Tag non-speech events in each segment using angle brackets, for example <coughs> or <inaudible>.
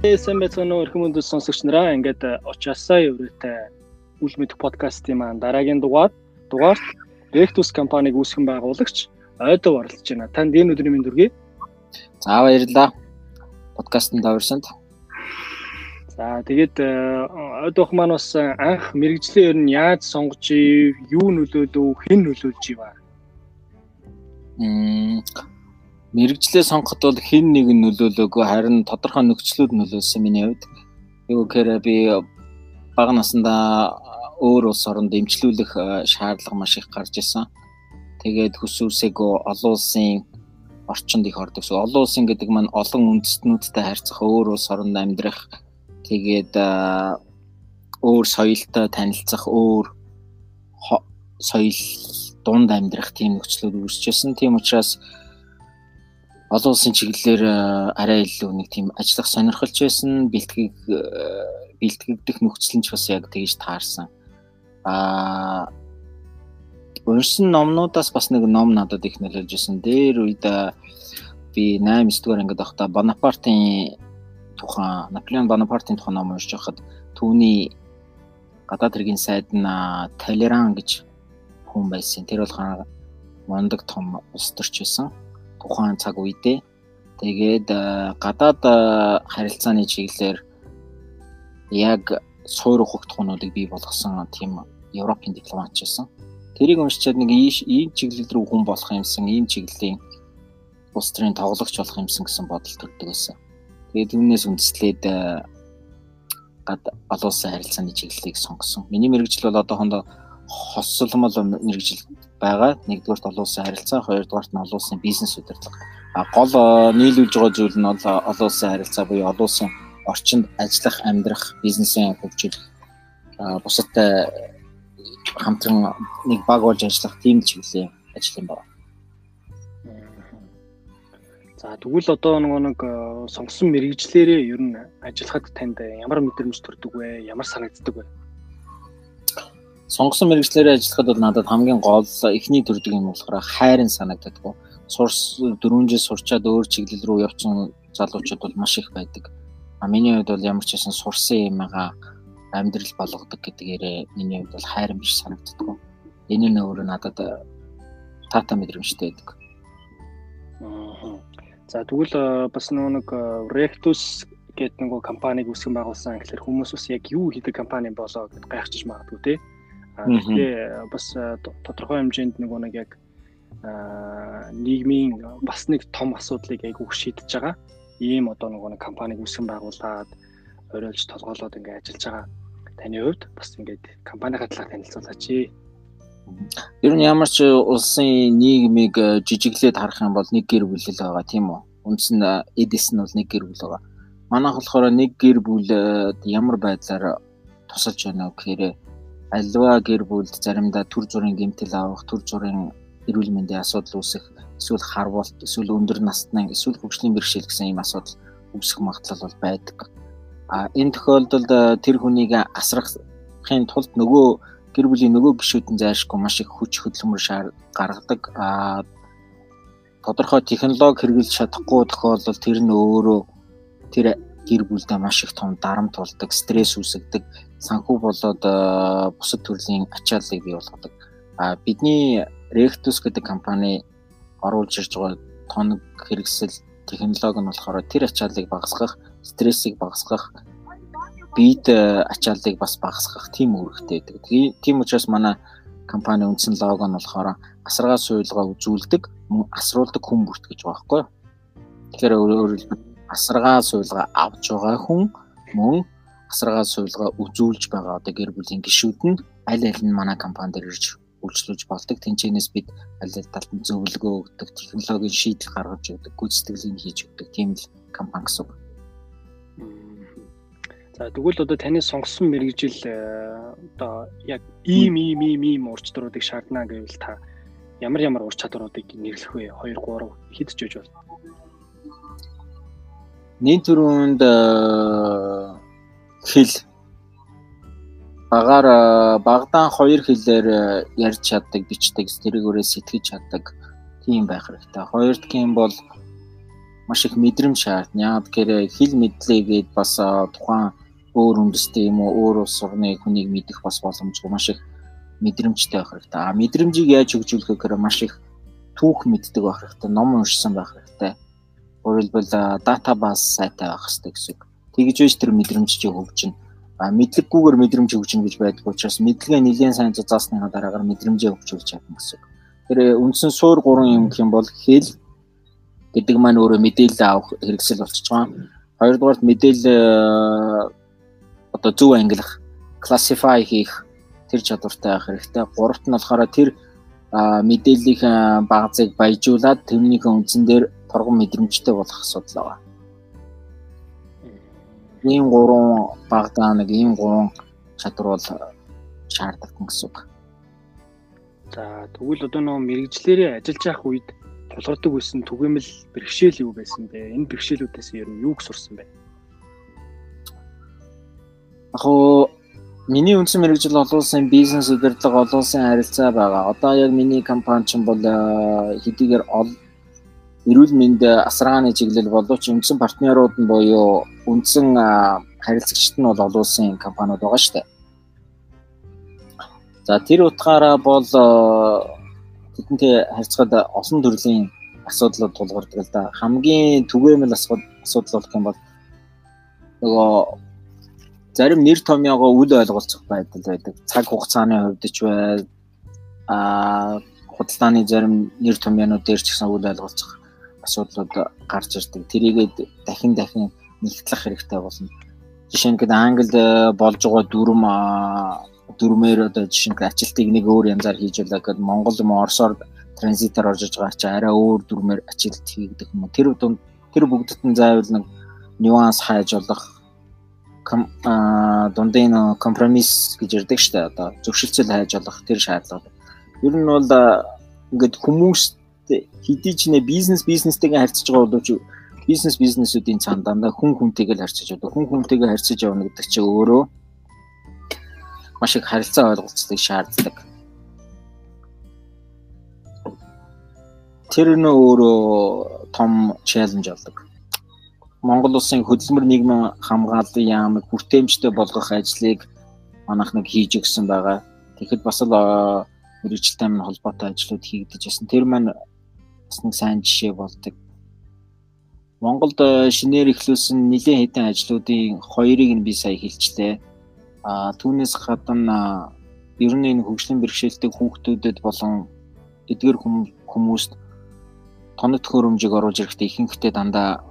Байцгаана уу эрхэм өндөс сонсогч нараа. Ингээд очаасаа еврейтэй үл мэд подкастын маань дараагийн дугаар дугаарт Rectus компаниг үүсгэн байгуулагч Ойдоо оролцож байна. Танд энэ өдрийн мэнд хүргэе. За баярлалаа. Подкастт даварсанд. За тэгээд Ойдоох маань бас анх мэрэгжлээ ер нь яаж сонгож ив, юу нөлөөлөв, хэн нөлөөлж ив аа? Мм мэрэгжлээ сонгоход бол хэн нэг нь нөлөөлөөгүй харин тодорхой нөхцлүүд нөлөөлсөн миний хувьд. Юу гэхээр би бага насндаа өөр улс оронд эмчлүүлэх шаардлага маш их гарч ирсэн Тэгээд хүсүүсээгөө олон улсын орчинд их ордог. Олон улсын гэдэг маань олон үндэстнүүдтэй харьцах, өөр улс оронд амьдрах, тэгээд өөр соёлтой танилцах, өөр соёл дунд амьдрах тийм нөхцлүүд үүсчихсэн. Тийм учраас олон улсын чиглэлээр арай илүү нэг тийм ажиллах сонирхолч байсан, бэлтгэг бэлтгэгдэх нөхцөл нь ч бас яг тэгж таарсан. Аа уншсан номнуудаас бас нэг ном надад их нөлөөлж исэн. Дээр үед би 8 9 дугаар ангид байхдаа Бонапартын тухайн Наполеон Бонапартын тухайн ном уншиж байхад түүний гадаад хэргийн сайд нь Талеран гэж хүн байсан. Тэр бол мондөг том улс төрч байсан. Тухайн цаг үедээ тэгээд гадаад харилцааны чиглэлээр яг суур ухагт хунуудыг бий болгосон тийм Европын дипломат байсан. Тэрийг уншичаад нэг ийм чиглэл рүү хүн болох юмсан, ийм чиглэлийн улс төрийн тоглогч болох юмсан гэсэн бодол төрдөг байсан. Тэгээд үүнээс үндэслээд э, гад олон улсын харилцааны чиглэлийг сонгосон. Миний мэрэгжил бол одоохондоо хоссолмол мэрэгжил байгаа. Нэгдүгээрт олон улсын харилцаа, хоёрдугаарт нь олон улсын бизнес удирдлага. А гол э, нийлүүлж байгаа зүйл нь бол олон улсын харилцаа буюу олон улсын орчинд ажиллах, амьдрах, бизнесийн хөгжил бусадтай хамтран нэг баг болж ажиллах тийм чиглэлийн ажил юм байна. За тэгвэл одоо нөгөө нэг э, сонгосон мэрэгжлэрээ ер нь ажиллахад танд ямар мэдрэмж төрдөг вэ? Ямар санагддаг вэ? Сонгосон мэрэгжлэрээ ажиллахад бол надад хамгийн гол эхний төрдөг юм болохоор хайрын санагддаг. Сурс 4 жил сурчаад өөр чиглэл рүү явсан залуучууд бол маш их байдаг. А миний хувьд бол ямар ч байсан сурсан юм байгаа амьдрал болгодог гэдгээрээ миний хувьд бол хайрын биш санагддаг. Энэ нь өөрөө надад таата мэдрэмжтэй байдаг. За тэгвэл э, бас нэг э, Rectus гэдэг нэг компаниг үүсгэн байгуулсан гэхэлэр хүмүүс бас яг юу хийдэг компани болоо гэд гайхчих магадгүй тий. Гэхдээ э, бас тодорхой хэмжээнд нэг нэг яг нийгмийн бас нэг том асуудлыг айгүй шийдэж байгаа. Ийм одоо нэг компаниг үүсгэн байгуулад оройлж толгоолоод ингээ ажиллаж байгаа таны хувьд бас ингээд компанийн талаар танилцуулаач. Ер нь ямар ч улсын нийгмийг э, жижиглээд харах юм бол нэг гэр бүл л байгаа тийм үү? Үндс нь э, эдэс нь бол нэг гэр бүл байгаа. Манайх болохоор нэг гэр бүлд ямар байдлаар тусалж байна вэ гэхээр альва гэр бүлд заримдаа төр зүрийн гэмтэл авах, төр зүрийн эрүүл мэндийн асуудал үүсэх, эсвэл харвалт, эсвэл өндөр насны, эсвэл хөгжлийн бэрхшээл гэсэн ийм асуудал үүсэх магадлал бол байдаг А энэ тохиолдолд тэр хүнийг асрахын тулд нөгөө гэр бүлийн нөгөө гишүүд нь зайлшгүй маш их хүч хөдөлмөр шаар гаргадаг. А тодорхой технологи хэрэгжилж чадахгүй тохиолдолд тэр нь өөрөө тэр гэр бүлдээ маш их том дарамт болдог, стресс үүсгдэг, санхүү болоод бусад төрлийн ачааллыг бий болгодог. А бидний Rectus гэдэг компани оруулж ирж байгаа тоног хэрэгсэл технологи нь болохоор тэр ачааллыг багасгах стрессийг багасгах, биед э, ачааллыг бас багасгах тийм үүрэгтэй байдаг. Тийм учраас манай компани үндсэн лого нь болохоор асаргаа суйлгаа үзүүлдэг, асруулдаг хүн бүрт гэж байгаа байхгүй юу? Тэгэхээр өөрөөр хэлбэл асаргаа суйлгаа авч байгаа хүн мөн асаргаа суйлгаа үзүүлж байгаа одоо гэр бүлийн гишүүд нь аль аль нь манай компани дээр ирж үйлчлүүлж болдог. Тэнцэнээс бид аль аль талд нь зөвлөгөө өгдөг, технологийн шийдэл гаргаж өгдөг, гүйцэтгэлийг хийж өгдөг тийм л компани гэсэн үг. За тэгвэл одоо таны сонгосон мэрэгжил э, одоо яг ийм ийм ийм ийм ур чадваруудыг шаардна гэвэл та ямар ямар ур чадваруудыг нэрлэх вэ? 2 3 хэд ч үж бол. Нийт төрөнд э, хэл багаар э, багдаан хоёр хэлээр ярьж чаддаг, бичдэг, өөрөө сэтгэж чаддаг тийм байх хэрэгтэй. Хоёр дахь юм бол маш их мэдрэмж шаардна. Тэгэхээр хэл мэдлэгээд бас тухайн өөр үндэстэй юм уу өөр улс орны хүнийг мэдэх бас боломжгүй маш их мэдрэмжтэй байх хэрэгтэй. А мэдрэмжийг яаж хөгжүүлэх гэхээр маш их түүх мэддэг байх хэрэгтэй, ном уншсан байх хэрэгтэй. Хэлбэл датабаз сайтай байх хэрэгтэй гэсэн үг. Тэгж биш тэр мэдрэмж чи хөгжинэ. А мэдлэггүйгээр мэдрэмж хөгжинэ гэж байдаг учраас мэдлэгээ нэлээд сайн зузаасныхаа дараагаар мэдрэмжээ хөгжүүлж чадна гэсэн үг. Тэр үндсэн суур гурван юм гэх юм бол хэл гэдэг маань өөрөө мэдээлэл авах хэрэгсэл болчихж байгаа. Хоёрдугаарт мэдээлэл одоо зөв ангилах, classify хийх тэр чадвартай байх хэрэгтэй. Гуравт нь болохоор тэр мэдээллийн багцыг баяжуулаад тэрнийхэн үндсэн дээр торгон мэдрэмжтэй болох асуудал байна. Ийм гурван багтаа нэг ийм гурван чадвар бол шаардлагатай гэсэн үг. За тэгвэл одоо нөгөө мэрэгчлэрээ ажиллаж явах үед тулгардаг байсан түгээмэл бэрхшээл юу байсан бэ? Энэ бэрхшээлүүдээс ер нь юуг сурсан бэ? Яг уу Миний үндсэн мэрэгжил олон улсын бизнес удирдлага олон улсын харилцаа байгаа. Одоо яг миний компани ч бол э, хэдийгээр эрүүл мэнд асаргааны чиглэл боловч үндсэн партнерууд нь буюу үндсэн э, харилцагчид нь бол олон улсын компаниуд байгаа шүү дээ. За тэр утгаараа бол э, тэдэнтэй харьцаад олон төрлийн асуудлууд тулгардаг л да. Хамгийн түгээмэл асуудал болох юм бол нөгөө зарим нэр томьёогоо үл ойлголцох байдал байдаг. Цаг хугацааны хувьд ч бай а худалдааны зарим нэр томьёонууд дээр ч гэсэн үл ойлголцох асуудлууд гарч ирдэг. Тэрийгээ дахин дахин нэгтлэх хэрэгтэй болно. Жишээ нь гээд Англид э, болж байгаа дүрм дүрмээр одоо жишээ нь ажилтыг нэг өөр янзаар хийж байлаа гэхэд Монгол юм Оросоор транзитаар орж иж байгаа чи арай өөр дүрмээр ажилт хийгдэх юм. Тэр тэр бүгдэд нь заавал нэг нюанс хайж болох дундын компромисс гэж ярддаг дээ. Одоо зөвшөлтсөл хайж болох тэр шаардлага. Ер нь бол ингээд хүмүүс хэдий ч нэ бизнес бизнестэйгээ харьцаж байгаа боловч бизнес бизнесүүдийн цаана дандаа хүн хүнтэйгээ л харьцаж байгаа. Хүн хүнтэйгээ харьцаж явна гэдэг чинь өөрөө маш их харилцаа ойлголцыг шаарддаг. Тэр нь өөрөө том челленж болдог. Монгол улсын хөдөлмөр нийгмийн хамгааллын яамыг хүртээмжтэй болгох ажлыг манайх нэг хийж өгсөн байгаа. Тэгэхэд бас л мэрэгчлээ минь холбоотой ажлууд хийгдэж байсан. Тэр маань бас нэг сайн жишээ болдог. Монголд шинээр эхлүүлсэн нэлээд хэдэн ажлуудын хоёрыг нь би сая хэлжлээ. А түүнээс гадна ер нь энэ хөгжлийн бэрхшээлтэй хүүхдүүдэд болон эдгээр хүмүүст тоног төхөөрөмжийг оруулж ирэхдээ ихэнхдээ дандаа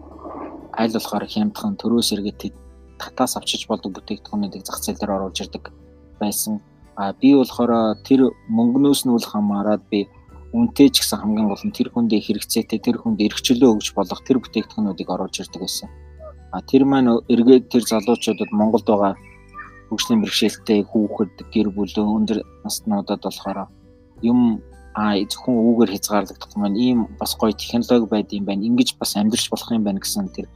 аль болохоор хямдхан төрөөс эргээд татаас авчиж болдог бүтээгдэхүүнүүдийг зах зээл дээр оруулж ирдэг байсан. А би болохоор тэр мөнгнөөс нь үл хамааран би үнэтэй ч гэсэн хамгийн гол нь тэр хүндээ хэрэгцээтэй тэр хүнд эргчлөө өгж болох тэр бүтээгдэхүүнүүдийг оруулж ирдэг байсан. А тэр маань эргээд тэр залуучуудад Монголд байгаа хөгжлийн бэрхшээлтэй хүүхэд гэр бүл өндөр наснуудад болохоор юм а зөвхөн үүгээр хязгаарлагдах юм. Ийм бас гоё технологи байд юм байна. Ингиж бас амьдрч болох юм байна гэсэн тэр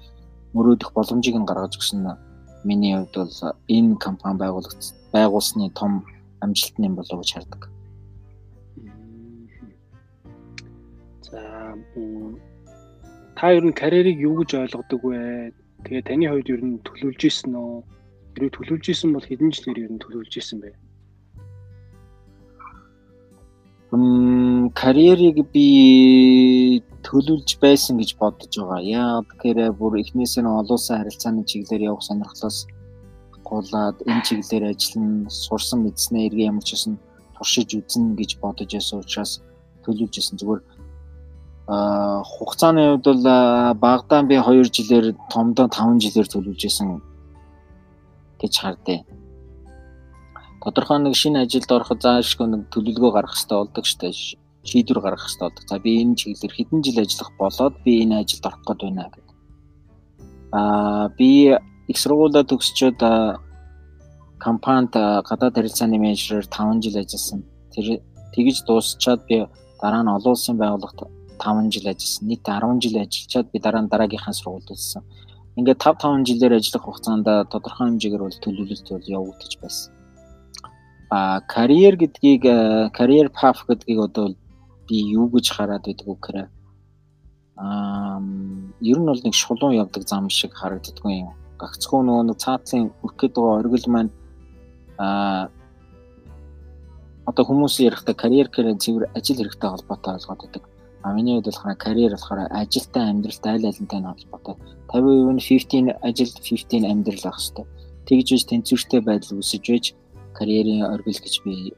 мөрөөдөх боломжийг нь гаргаж өгсөн миний хувьд бол энэ компани байгуулалт байгуулсны том амжилт юм болов гэж хардаг. Та ер нь карьерийг юу гэж ойлгодог вэ? Тэгээ таны хувьд ер нь төлөвлөж исэн үү? Хэрвээ төлөвлөж исэн бол хэдэн жилээр ер нь төлөвлөж исэн бэ? Мм карьерийг би төлөвлөж байсан гэж бодож байгаа. Яа тэгэхээр бүр эхнээсээ нь олон улсын харилцааны чиглэлээр явах сонирхлоос гуулаад энэ чиглэлээр ажиллана, сурсан мэдснээ эргээ ямар ч гэсэн туршиж үзнэ гэж бодож байсан учраас төлөвлөж исэн. Зүгээр а хугацааны хувьд бол багадаа би 2 жилээр томдоо 5 жилээр төлөвлөж исэн гэж хардээ тодорхой нэг шинэ ажилд ороход заашгүй нэг төлөвлөгөө гаргах хэрэгтэй болдог штэ шийдвэр гаргах хэрэгтэй болдог. За би энэ чиглэлээр хэдэн жил ажиллах болоод би энэ ажилд орох гээд байна гэдэг. Аа би их сургуулаа төгсчөөд компанид гадаад харилцааны менежерээр 5 жил ажилласан. Тэр тэгж дуусчаад би дараа нь олон улсын байгууллагт 5 жил ажилласан. Нийт 10 жил ажиллачаад би дараа нь дараагийнхаа сургуульд үзсэн. Ингээд 5 5 жилээр ажиллах хугацаанд тодорхой хэмжээгээр бол төлөвлөлт бол явагдаж байсан а карьер гэдгийг карьер path гэдгийг одоо би юу гэж хараад байдаг вэ гэхээр аа ер нь бол нэг шулуун явдаг зам шиг харагддаггүй юм. Гагцхүү нөгөө нэг цаатлын гээд байгаа оргил маань аа одоо хүмүүс ярихдаа карьер карьер цэвэр ажил хэрэгтэй холбоотой ойлгоод байдаг. А миний хувьд болохоор карьер болохоор ажилтай амьдралтай аль алинтай холбоотой. 50% нь 15 ажил 15 амьдрал ах хэвээр. Тэгж үз тэнцвэртэй байдал үүсэж байж карьерийн оргил гэж би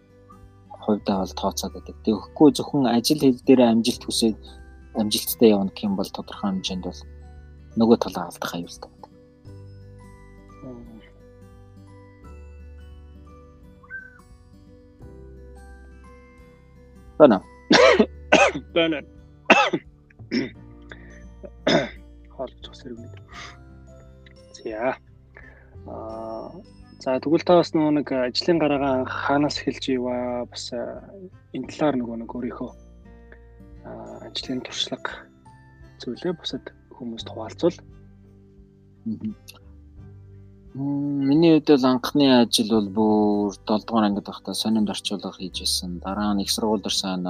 хувьдаа бол тооцоод байдаг. Тэгэхгүй зөвхөн ажил хэл дээр амжилт хүсээд амжилттай явна гэх юм бол тодорхой хэмжээнд бол нөгөө талаа алдах аюултай байдаг. Бана. <coughs> Бана. Хоолж усэр юм. За. Аа За тэгвэл та бас нөгөө нэг ажлын гараагаа хаанаас эхэлж иваа бас энэ талаар нөгөө нэг өөрийнхөө ажлын туршлага зүйлээ бусад хүмүүст хуваалцвал. Миний хувьд бол анхны ажил бол бүр 7 дугаар ангид байхдаа сонинд орчуулга хийж байсан. Дараа нь их сургууль дэрсэн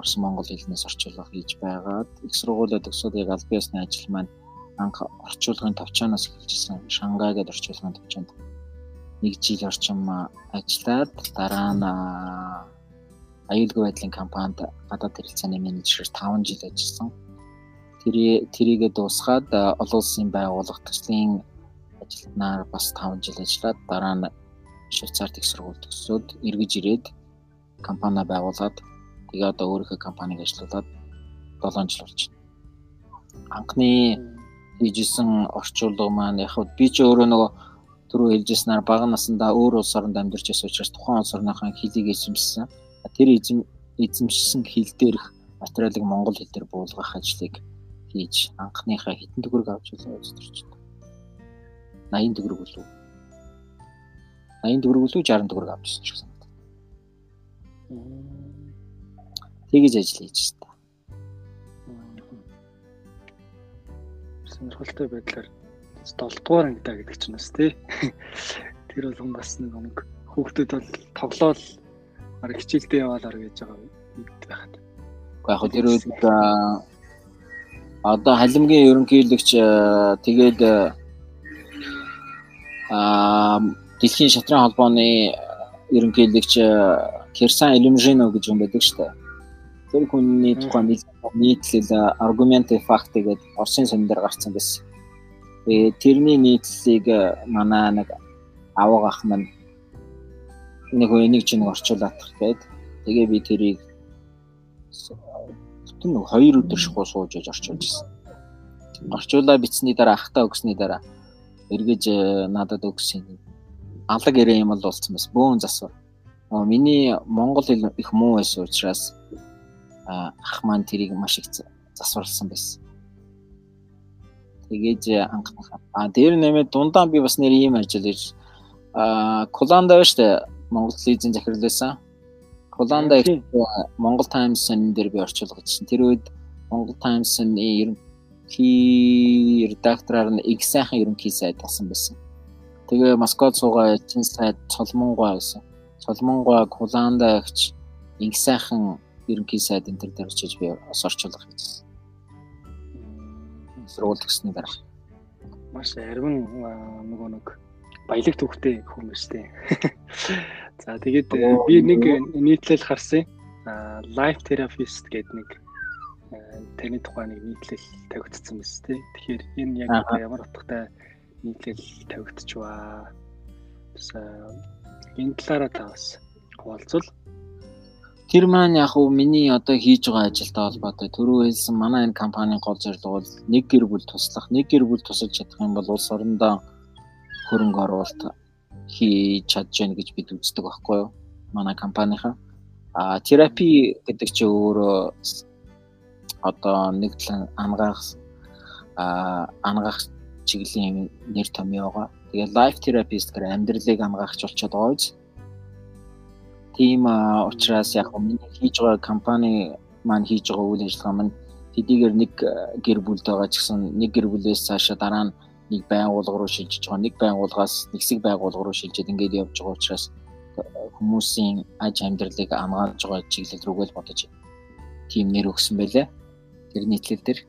Орос Монгол хэлнээс орчуулга хийж байгаад их сургуулиуд төгсөөд яг аль биесны ажил маань анх орчуулгын товчоноос эхэлжсэн. Шангай гэдэг орчуулгын товчонд нэг жил орчим ажиллаад дараа нь аюулгүй байдлын компанид гадаад харилцааны менежер 5 жил ажилласан. Тэр тэрийгээ дуусгаад олон улсын байгууллага төслийн ажилтнаар бас 5 жил ажиллаад дараа нь Швейцарт их сургууль төгсөөд эргэж ирээд компани байгуулад тэгээ одоо өөрийнхөө компанийг ажилуулад 7 жил болж байна. Анхны хийжсэн орчуулга маань яг би ч өөрөө нөгөө түрүү хэлжсэнээр бага насндаа өөр улс оронд амьдарч байсан учраас тухайн улс орныхон хэлийг эзэмшсэн. Тэр эзэм эзэмшсэн хэл дээрх материалыг монгол хэл дээр буулгах ажлыг хийж анхныхаа хитэн төгрөг авч өстөрч байна. 80 төгрөг үлээ. 80 төгрөг үлээ 60 төгрөг авчихсан ч гэсэн. Тэгэж ажил хийж байна. Сонирхолтой байдлаар 7 дугаар ангидаа гэдэг чинь бас тий. <laughs> Тэр болгон бас нэг нэг хүүхдүүд бол тоглоол ар хичээлдээ яваалаар гэж байгаа юм байхад. Яг хөө тэр үед одоо халимгийн ерөнхийлөгч тэгээд аа дэлхийн шатрын холбооны ерөнхийлөгч Кирсан Илюмжинов гэж юм байдаг шүү дээ. Тэр хүний тухайн нийтлэл аргумент факт гэдэг Оросын сонин дээр гарсан байсан. Тэгээ тэрний нийтлэлийг э, манай нэг аваг ах маань нэг энийг чинь орчуулаадах гээд тэгээ би тэрийг тэр нэг хоёр өдөр шахуу сууж яж орчуулж ирсэн. Орчуулаа бичсний дараа ахтаа өгсөний дараа эргэж э, надад өгсөн. Алаг ирээ юм бол болсон бас бөөн засвар. Миний монгол хэл их муу байсан учраас ах маань тэрийг маш их засварлсан байсан. Тэгээж анхнаха. А дээр нэмээд дундаа би бас нэр ийм ажил хийж а Куланда ба штэ Монгол телевизийн захирал байсан. Куланда их Монгол Таймс-ын дээр би орчуулга хийсэн. Тэр үед Монгол Таймс-ын ерөнхий редактораар нь их сайхан ерөнхий сайд болсон байсан. Тэгээ Москвад суугаа чин сайд Солонгой байсан. Солонгой Куланда ихч их сайхан ерөнхий сайд энэ төр дээр очиж би бас орчуулга хийсэн сургууль төгссөний дараа. Маш арвин нөгөө нэг баялаг төвхтэй хүмүүстэй. <laughs> За тэгээд би нэг нийтлэл харсан. Life therapist гэдэг нэг таны тухай нэг нийтлэл тавигдсан мэс тээ. Тэгэхээр энэ яг ямар утгатай нийтлэл тавигдчихваа. Бас энэ талаараа та бас хуваалцвал Тэр маань яг уу миний одоо хийж байгаа ажилтай холбоотой түрүү хэлсэн манай энэ компанийн гол зорилго бол нэг гэр бүл туслах, нэг гэр бүл тусалж чадах юм бол улс орондоо хөрөнгө оруулалт хийж чадж гэнэ гэж бид үздэг байхгүй юу? Манай компанийхаа. А терапи гэдэг чинь өөрөө одоо нэг талын ангаах а ангаах чиглэлийн нэр томьёо байгаа. Тэгээ life therapist гэх амьдралыг ангаагч болчиход байгаа биз? Тийм учраас яг миний хийж байгаа компани маань хийж байгаа үйл ажиллагаа маань хэдийгээр нэг гэр бүлд байгаа ч гэсэн нэг гэр бүлээс цаашаа дараа нь нэг байгууллага руу шилжиж байгаа нэг байгууллагаас нэгсэг байгууллага руу шилжиж ингээд явж байгаа учраас хүмүүсийн аж амьдралыг амгаалж байгаа чиглэл рүүгээ л бодож тийм нэр өгсөн байлээ. Тэр нийтлэл дээр.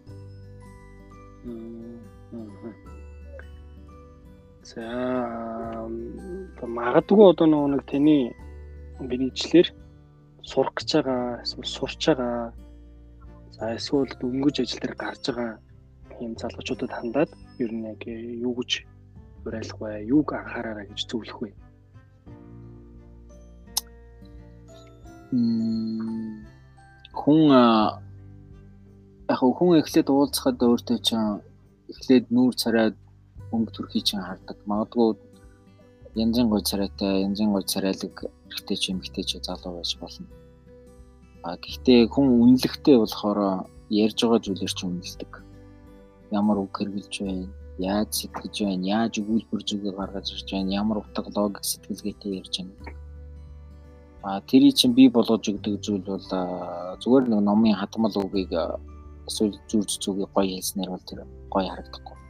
За магадгүй одоо нэг таны мэрэгчлэр сурах гэж байгаа эсвэл сурч байгаа за эсвэл дөнгөж ажил дээр гарч байгаа ийм залуучуудад хандаад ер нь яг юу гэж уриалах вэ? Юуг анхаараарай гэж зөвлөх вэ? хүн яг хүн эхлээд уулзахад өөртөө чинь эхлээд нүүр царайд өнгө төрхий чинь хардаг. Магадгүй янзын гой царайтай, янзын гой царайлаг эрэгтэй ч эмэгтэй ч залуу байж болно. А гэхдээ хүн үнэлэхтэй болохоор ярьж байгаа зүйлээр ч үнэлдэг. Ямар үг хэрэгжилж байна, яаж сэтгэж байна, яаж өгүүлбэр зүгээ гаргаж ирж байна, ямар утга логик сэтгэлгээтэй ярьж байна. А тэрий чинь би болгож өгдөг зүйл бол зүгээр нэг номын хадмал үгийг эсвэл зүрж зүгийг гоё хэлснээр бол тэр гоё харагдахгүй.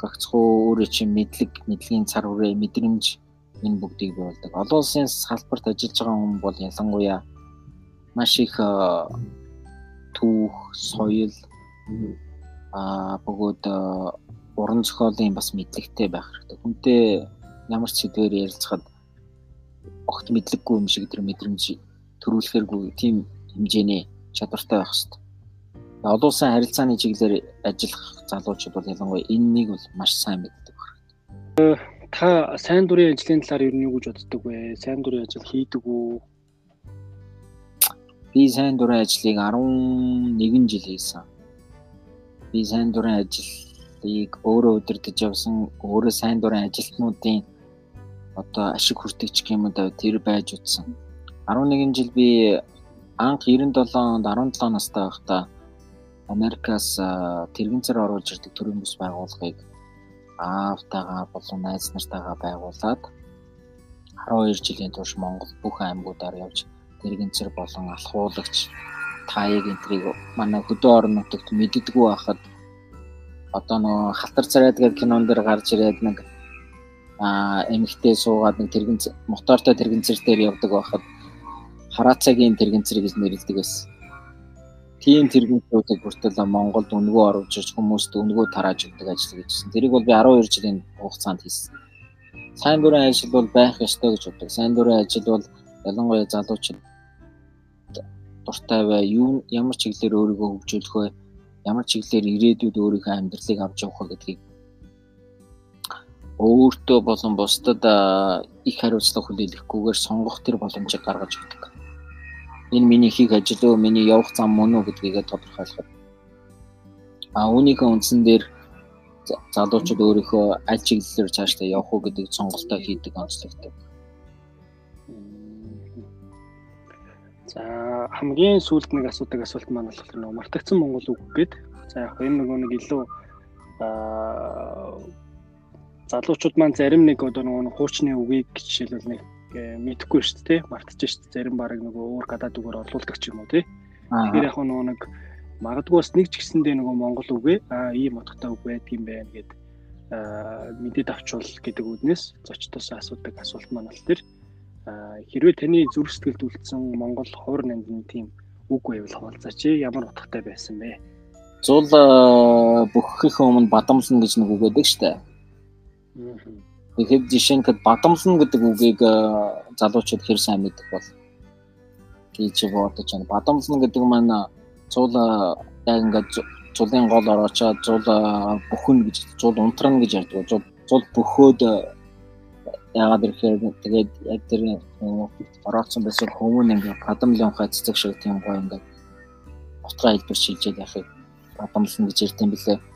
Гагцхуу өөрөө чинь мэдлэг, мэдлэгийн цар хүрээ, мэдрэмж энэ бүгдийг бий. Олон улсын салбарт ажиллаж байгаа хүн бол ялангуяа маш их түүх, соёл а бөгөөд уран зохиолын бас мэдлэгтэй байх хэрэгтэй. Хүнтэй ямар ч сэдвээр ярилцахад огт мэдлэггүй юм шиг тэр мэдрэмж төрүүлэхэргүй тийм хэмжээний чадвартай байх хэрэгтэй. Олон улсын харилцааны чиглэлээр ажиллах залуучууд бол ялангуяа энэнийг бол маш сайн мэддэг байна. Та сайн дурын ажлын талаар ер нь юу гэж боддог вэ? Сайн дурын ажил хийдэг үү? Би сайн дурын ажлыг 11 жил хийсэн. Би сайн дурын ажлыг өөрөө удирдах явсан, өөрөө сайн дурын ажилтнуудын одоо ашиг хүртэгч гэмэд тэр байж утсан. 11 жил би анх 97 онд 17 настай байхдаа Америкаас тэрэгэн цар оруулж ирдэг төрийн бүс байгууллагыг аавтайгаа болон найз нартайгаа байгуулад 12 жилийн турш Монгол бүх аймагуудаар явж тэрэгэн цар болон алхуулагч таяг энтрийг манай хөдөө орон нутагт мэддэггүй байхад одоо нөө халтар царайд гэх кинон дэр гарч ирээд нэг а эмэгтэй суугаад нэг тэрэгэн мотортой тэрэгэнцэр дээр явдаг байхад хараацагийн тэрэгэнцэр гэж нэрлэдэг байсан. Тийм тэрэгэнцрүүдийг бүртэл Монголд өнгөө оруулж ирж хүмүүст өнгөө тарааж өгдөг ажил гэжсэн. Тэрийг бол би 12 жилийн хугацаанд хийсэн. Сайн дурын ажил бол байх ёстой гэж боддог. Сайн дурын ажил бол ялангуяа залуучууд дуртай бай, юу ямар чиглэлээр өөрийгөө хөгжүүлэх вэ? Ямар чиглэлээр ирээдүйд өөрийнхөө амьдралыг авч явах вэ гэдгийг өөртөө болон бусдад их хариуцлага хүлээлгэхгүйгээр сонгох тэр боломжийг гаргаж өгдөг. Энэ миний хийх ажил уу, миний явах зам мөн үү гэдгийг тодорхойлоход. А үүнийхээ үндсэн дээр залуучууд өөрийнхөө аль чиглэлээр цаашдаа явах уу гэдэг сонголтоо хийдэг онцлогтой. За хамгийн сүүлд нэг асуудаг асуулт маань болохоор нэг мартагдсан монгол үг гээд за яг энэ нөгөө нэг илүү залуучууд маань зарим нэг одоо нөгөө хуучны үгийг жишээлбэл нэг мэдэхгүй шүү дээ мартчих шүү дээ. Зарим баг нөгөө өөр гадаад үгээр орлуулдаг ч юм уу тий Тэгэхээр яг нөгөө нэг магадгүй бас нэг ч гэсэндээ нөгөө монгол үгээ аа ийм утгатай үг байдаг юм байна гэд мэдээд авчвал гэдэг үднээс зочдоос асуудаг асуулт маань бол тэр. Хэрвээ таны зүрх сэтгэлд үлдсэн монгол хуур нандин тийм үг байвал хаалцаач ямар утгатай байсан бэ? Зул бүхэх өмнө бадамлна гэж нэг үг байдаг шүү дээ Тэгэхээр жишээ нь бадамлна гэдэг үгийг э, залуучууд хэр сайн мэддэг бол гэж бодож байна. Бадамлна гэдэг маань э, яг ингээд цулын гол ороочоод цуул э, бүхэн гэж цуул унтрана гэж ярьдаг. Цуул цуул бөхөөд яагаад ирэхээр тэгээд яг тэр ороцсон байсан хүмүүн ингээд бадамлын ухаа цэцэг шиг тийм гоё ингээд утгаа хэлбэр шилжээд яхахыг бадамлна гэж ярьд юм билээ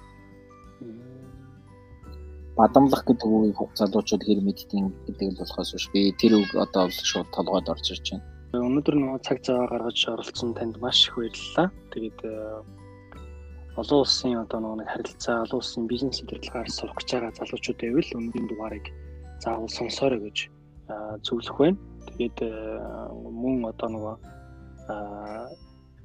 бадамлах гэдэг үгийг залуучууд хэр мэддэг гэдэг л болохоос биш би тэр үг одоо бол шууд толгойд орж ирж байна. Өнөөдөр нөгөө цаг цаваа гаргаж оролцсон танд маш их баярлалаа. Тэгээд э, олон улсын одоо нөгөө харилцаа, олон улсын бизнес удирдлагаар сурах гэж байгаа залуучууд байвал өнөөдрийн дугаарыг заавал сонсоорой гэж зөвлөх байна. Тэгээд э, мөн одоо нөгөө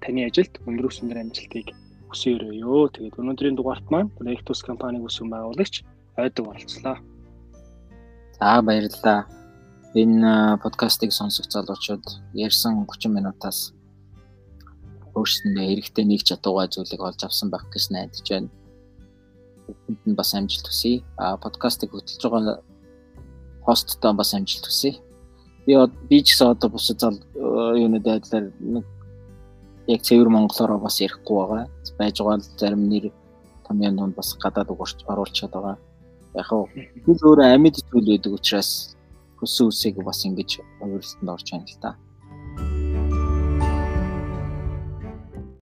таны ажилд өндөр өсөндөр амжилтыг хүсээрээ. Тэгээд өнөөдрийн дугаарт маань Rectus компаниг үүсгэн байгуулагч ойдог болцлоо. За баярлалаа. Энэ подкастыг сонсох залуучууд ярьсан 30 минутаас өөрсөндөө эрэхтэй нэг чадваргаа зүйлийг олж авсан байх гэж найдаж байна. Энд бас амжилт хүсье. А подкастыг хөтлөж байгаа хосттой бас амжилт хүсье. Би би ч гэсэн одоо бус зал юуны байдлаар нэг яг цэвэр монголоор бас ярихгүй байгаа. Байж байгаа л зарим нэр томьёон донд бас гадаад угаарч оруулчихад байгаа. Яг хөө би өөрөө амьд зүйл байдаг учраас хүссэн үсэйг бас ингэж хувирлалтанд орж байна л та.